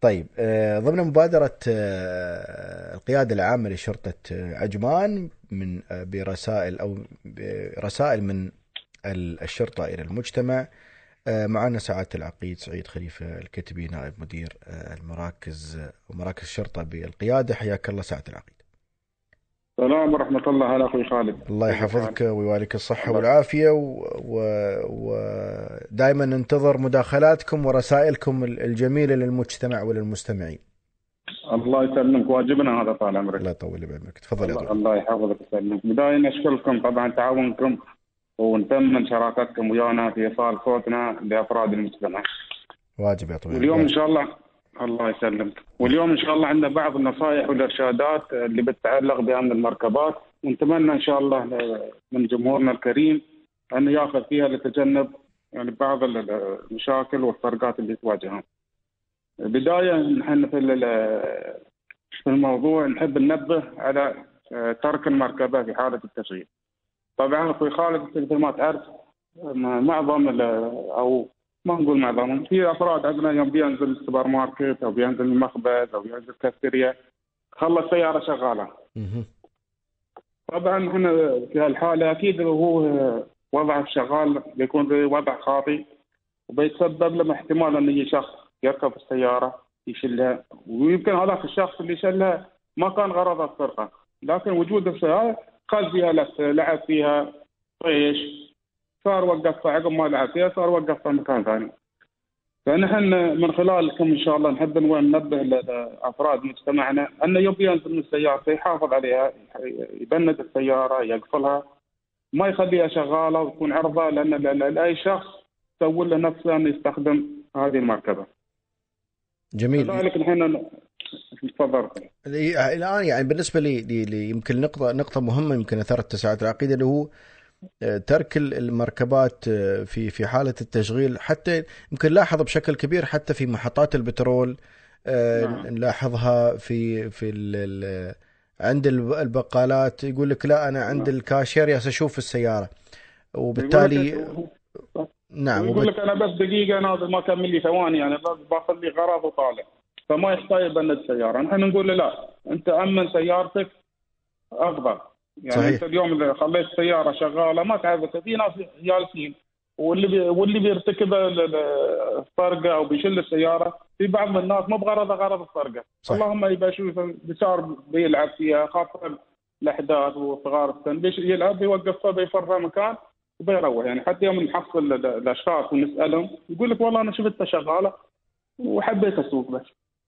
طيب آه، ضمن مبادرة آه، القيادة العامة لشرطة آه، عجمان من برسائل أو برسائل من ال- الشرطة إلى المجتمع معنا سعادة العقيد سعيد خليفة الكتبي نائب مدير المراكز ومراكز الشرطة بالقيادة. حياك الله سعادة العقيد. السلام ورحمة الله على أخوي خالد. الله يحفظك ويواليك الصحة الله. والعافية ودائما ننتظر مداخلاتكم ورسائلكم ال- الجميلة للمجتمع وللمستمعين. الله يسلمك. واجبنا هذا طال عمرك. الله يطول بعمرك. تفضل يا الله, طويل الله يحفظك ويسلمك. بداية أشكركم طبعا تعاونكم ونثمن شراكتكم ويانا في إيصال صوتنا لأفراد المجتمع. واجب يا طويل واليوم إن شاء الله الله يسلمك واليوم إن شاء الله عندنا بعض النصائح والإرشادات اللي بتتعلق بأمن المركبات ونتمنى إن شاء الله من جمهورنا الكريم أن يأخذ فيها لتجنب يعني بعض المشاكل والفرقات اللي تواجههم. بداية نحن في في الموضوع نحب ننبه على آه، ترك المركبة في حالة التشغيل. طبعا أخوي خالد مثل ما تعرف معظم أو ما نقول معظمهم في أفراد عندنا يوم بينزل السوبر ماركت أو بينزل المخبز أو بينزل كافتيريا خلى السيارة شغالة. مهم. طبعا إحنا في هالحالة أكيد هو وضعه شغال بيكون وضع خاطئ وبيتسبب له احتمال انه يجي شخص يركب السيارة يشلها ويمكن هذاك الشخص اللي شلها ما كان غرضه السرقة لكن وجود السيارة خذ فيها لعب فيها طيش صار وقفها عقب ما لعب فيها صار وقفها مكان ثاني. فنحن من خلالكم إن شاء الله نحب ننبه لافراد مجتمعنا انه يبي ينزل من سيارته يحافظ عليها يبند السيارة يقفلها. ما يخليها شغالة وتكون عرضة لأن لأن اي شخص يسوي له نفسه انه يستخدم هذه المركبة. جميل. لذلك نحن تفضل الآن يعني بالنسبة لي, لي, لي يمكن نقطه نقطة مهمة يمكن أثرت ساعات العقيدة اللي هو ترك ال- المركبات آه، في في حالة التشغيل حتى يمكن نلاحظ بشكل كبير حتى في محطات البترول آه، نعم. نلاحظها في في ال- عند الب- البقالات يقول لك لا أنا عند نعم. الكاشير يا أشوف السيارة وبالتالي نعم يقول. لك أنا بس دقيقة نازل ما اكمل لي ثواني يعني بس باخذ لي غرض وطالع فما يحتاج يبند السيارة نحن نقول له لا أنت أمن سيارتك افضل يعني صحيح. انت اليوم اذا خليت السياره شغالة ما تعرف في ناس جالسين واللي بي واللي بيرتكب ال- ال- السرقه أو بيشل السيارة في بعض من الناس مو بغرضه غرض السرقه. اللهم يبقى يشوف بشار بيلعب فيها خاصه الأحداث وصغار السن يلعب بيوقفها بيفرها مكان وبيروح يعني حتى يوم نحصل ال- الأشخاص ونسألهم يقول لك والله أنا شفتها شغالة وحبيت أسوق بس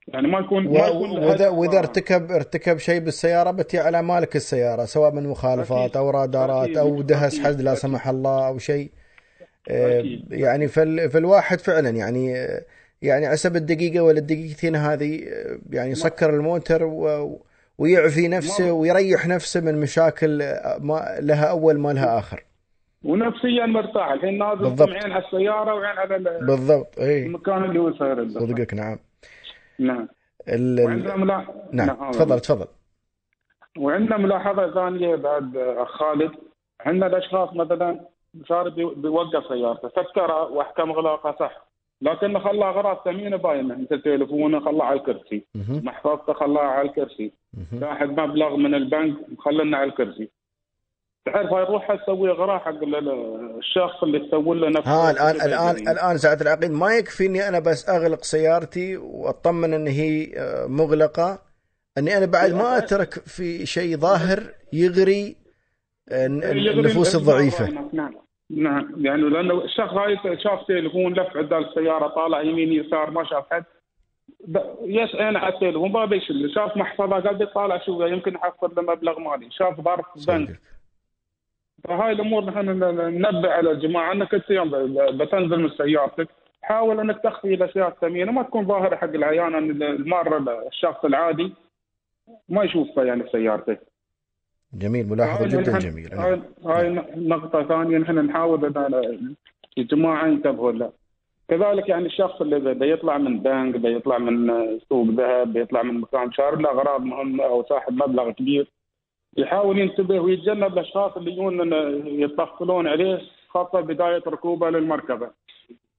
يعني ما يكون ما يكون و- واذا وإذا ارتكب ارتكب شيء بالسيارة بتي على مالك السيارة سواء من مخالفات. أو رادارات. أو دهس. حد لا. سمح الله أو شيء آه،. يعني فال فالواحد فعلا يعني آه، يعني عسب الدقيقة ولا الدقيقتين هذه آه، يعني يسكر الموتر و ويعفي نفسه ويريح نفسه من مشاكل ما لها أول ما لها آخر ونفسيا مرتاح الحين نازل بالضبط. عين على السيارة وعين على ال- بالضبط اي المكان اللي هو ساير. صدقك نعم نعم. ال... وعندنا ملا... نعم. تفضل تفضل. وعندنا ملاحظة ثانية بعد اخ خالد. عندنا الأشخاص مثلا صار بي- بيوقف سيارته سكرها واحكم اغلاقها صح. لكنه خلى اغراض ثمينة باينة مثل تليفونه خلاه على الكرسي. محفظته خلاها على الكرسي. لاحظ مبلغ من البنك مخلنا على الكرسي. تعرف هاي روحها تسوي اغراء حق ال- ال- الشخص اللي تسوي له نفسه. ها الان الان الآن ساعة العقيد ما يكفي إني أنا بس أغلق سيارتي وأطمن إن هي آه، مغلقة. إني أنا بعد ما أترك في شيء ظاهر يغري آه، يغري النفوس الضعيفة. نعم. نعم. يعني لأنه الشخص هاي شاف تليفون لف عدال السيارة طالع يمين يسار ما شاف حد. ب- يسأل على التليفون ما بيشل. شاف محفظة قاعد يطالع شو يمكن يحصل له مبلغ مالي. شاف ظرف بنك. فهاي الأمور نحن ننبه على الجماعة أنك أنت بتنزل من سيارتك حاول أنك تخفي الاشياء الثمينه ما تكون ظاهرة حق العيان أن المارة الشخص العادي ما يشوفها يعني سيارتك جميل ملاحظة جدا جميلة هاي نعم. هاي نقطة ثانية نحن نحاول إن الجماعة ينتبهوا لها. كذلك يعني الشخص اللي بده يطلع من بنك بده يطلع من سوق ذهب بيطلع من مكان شارب له اغراض مهمة أو صاحب مبلغ كبير يحاول ينتبه ويتجنب الأشخاص اللي يجون يتطفلون عليه خاصة بداية ركوبه للمركبة.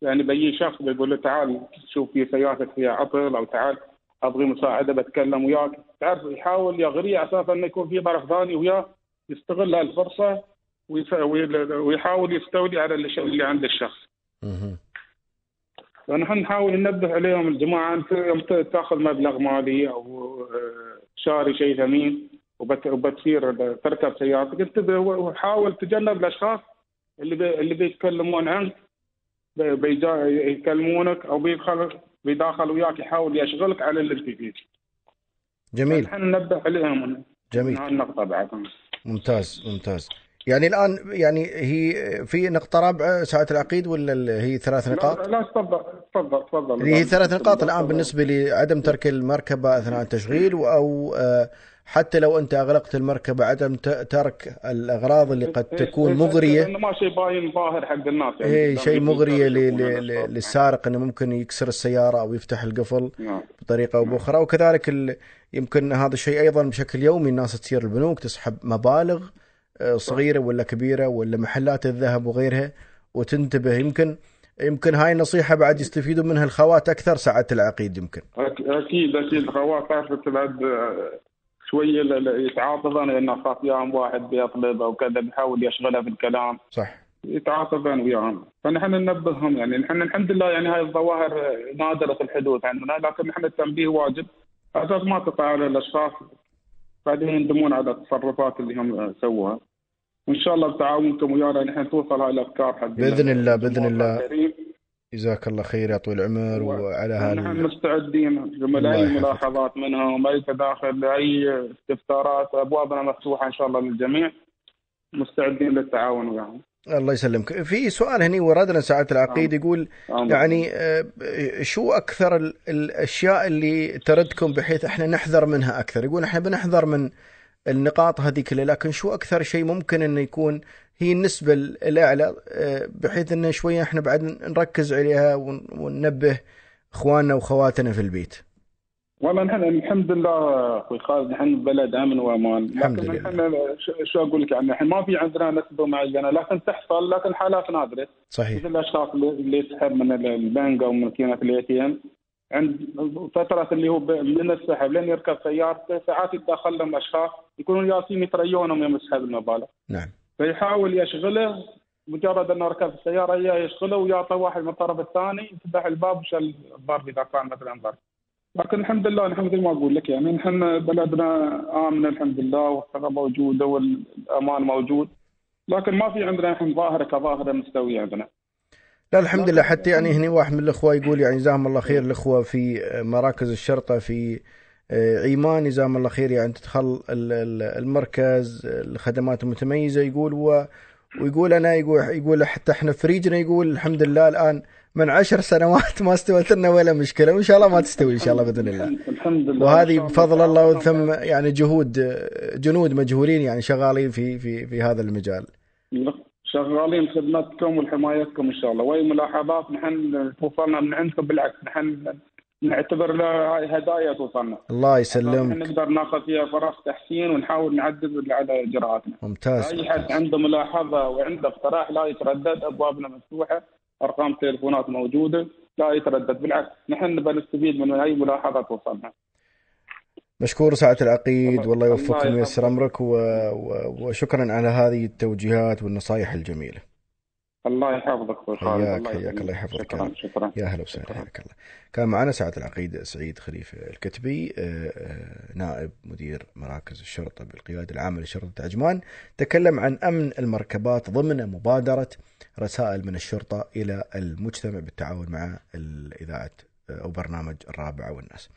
يعني بيجي شخص بيقول له تعال شوف في سيارتك فيها عطل أو تعال أبغي مساعدة بتكلم وياك تعرف يحاول يغريه أساسا إنه يكون في طرف ثاني وياه يستغل هالفرصة ويحاول يستولي على اللي عند الشخص. فنحن نحاول ننبه عليهم الجماعة انت يوم تاخذ مبلغ مالي أو آه، شاري شيء ثمين وبتصير تركب سيارتك انتبه وحاول تجنب الأشخاص اللي بي اللي بيتكلمون عنك بيكلمونك أو بيدخل بيداخل وياك يحاول يشغلك على اللي انت فيه. جميل. نحن ننبه عليهم جميل. النقطه بعد. ممتاز ممتاز. يعني الآن يعني هي في نقطة رابعة ساعة العقيد ولا هي ثلاث نقاط؟ لا تفضل تفضل تفضل. هي ثلاث نقاط الآن بالنسبة لعدم ترك المركبة أثناء التشغيل أو آه، حتى لو أنت أغلقت المركبة عدم ترك الأغراض اللي قد تكون مغرية. انه ما شيء باين ظاهر حق الناس يعني اي شيء مغريه للسارق إنه ممكن يكسر السيارة أو يفتح القفل نعم. بطريقة أو بأخرى. وكذلك يمكن هذا الشيء أيضا بشكل يومي الناس تصير البنوك تسحب مبالغ صغيرة ولا كبيرة ولا محلات الذهب وغيرها وتنتبه يمكن يمكن هاي النصيحة بعد يستفيدوا منها الخوات أكثر ساعة العقيد يمكن. أكيد أكيد. الخوات تعرف بعد آه، شوية يتعاطفن لأن أخاف وياهم واحد بيطلب أو كذا بيحاول يشغلها في الكلام. صح. يتعاطفن وياهم. فنحن ننبههم يعني. نحن الحمد لله يعني هاي الظواهر نادرة الحدوث عندنا لكن نحن التنبيه واجب. أساس ما تقع على الأشخاص بعدين يندمون على التصرفات اللي هم سووها. وإن شاء الله بتعاونكم ويانا نحن توصل هاي الأفكار حق بإذن الله بإذن الله. جزاك الله خير يا طويل العمر وعلى هذا نحن مستعدين جمل اي ملاحظات منهم أي تداخل أي استفسارات أبوابنا مفتوحة إن شاء الله للجميع. مستعدين للتعاون وياهم. الله يسلمك. في سؤال هني وردنا ساعة العقيد يقول يعني آه، شو أكثر الأشياء اللي تردكم بحيث إحنا نحذر منها أكثر؟ يقول إحنا بنحذر من النقاط هذه كلها لكن شو أكثر شيء ممكن أنه يكون هي النسبة الأعلى آه، بحيث أنه شوية إحنا بعد نركز عليها وننبه إخواننا وخواتنا في البيت؟ والله نحن الحمد لله أخوي خالد نحن بلد أمن وأمان لله نحن شو أقول لك يعني نحن ما في عندنا نسبه معينة لكن تحصل لكن حالات نادرة صحيح مثل الأشخاص اللي يسحب من البنك أو من ماكينه ال ATM عند فترة اللي هو من السحب لين يركب سيارته ساعات يتدخل لهم أشخاص يكونون يالسين يتريونهم يوم يسحب المبالغ. نعم. فيحاول يشغله مجرد إنه ركب السيارة اياه يشغله ويعطى واحد من الطرف الثاني يفتح الباب وشال الضرب إذا كان مثلا ضرب. لكن الحمد لله نحن مثل ما أقول لك يعني نحن بلدنا امن الحمد لله والثقة موجودة والأمان موجود لكن ما في عندنا نحن ظاهرة كظاهرة مستوية عندنا. لا الحمد لله حتى يعني هني واحد من الإخوة يقول يعني جزاهم الله خير الإخوة في مراكز الشرطة في عيمان جزاهم الله خير يعني تدخل المركز الخدمات المتميزة يقول و ويقول أنا يقول يقول حتى إحنا في ريجنا يقول الحمد لله الآن من عشر سنوات ما استوت لنا ولا مشكلة وإن شاء الله ما تستوي إن شاء الله بإذن الله. الحمد لله. وهذه بفضل الله وثم يعني جهود جنود مجهولين يعني شغالين في في في هذا المجال. شغالين خدمتكم وحمايتكم إن شاء الله. وأي ملاحظات نحن توصلنا من عندكم؟ بالعكس نحن نعتبر هاي هدايا توصلنا. الله يسلمك. نقدر ناخذ فيها فرص تحسين ونحاول نعدل على إجراءاتنا. ممتاز. أي حد عنده ملاحظة وعنده اقتراح لا يتردد أبوابنا مفتوحة. أرقام تليفونات موجودة لا يتردد. بالعكس نحن نبى نستفيد من أي ملاحظة توصلنا. مشكور ساعة العقيد والله يوفقكم وييسر أمرك و... و... وشكرا على هذه التوجيهات والنصائح الجميلة. الله يحفظك أخوي خالد حياك حياك الله يحفظك. شكرا شكرا. يا أهلا وسهلا حياك الله. كان معنا ساعة العقيد سعيد خليفة الكتبي آه، آه، نائب مدير مراكز الشرطة بالقيادة العامة لشرطة عجمان. تكلم عن أمن المركبات ضمن مبادرة رسائل من الشرطة إلى المجتمع بالتعاون مع الاذاعه آه، أو برنامج الرابعه والناس.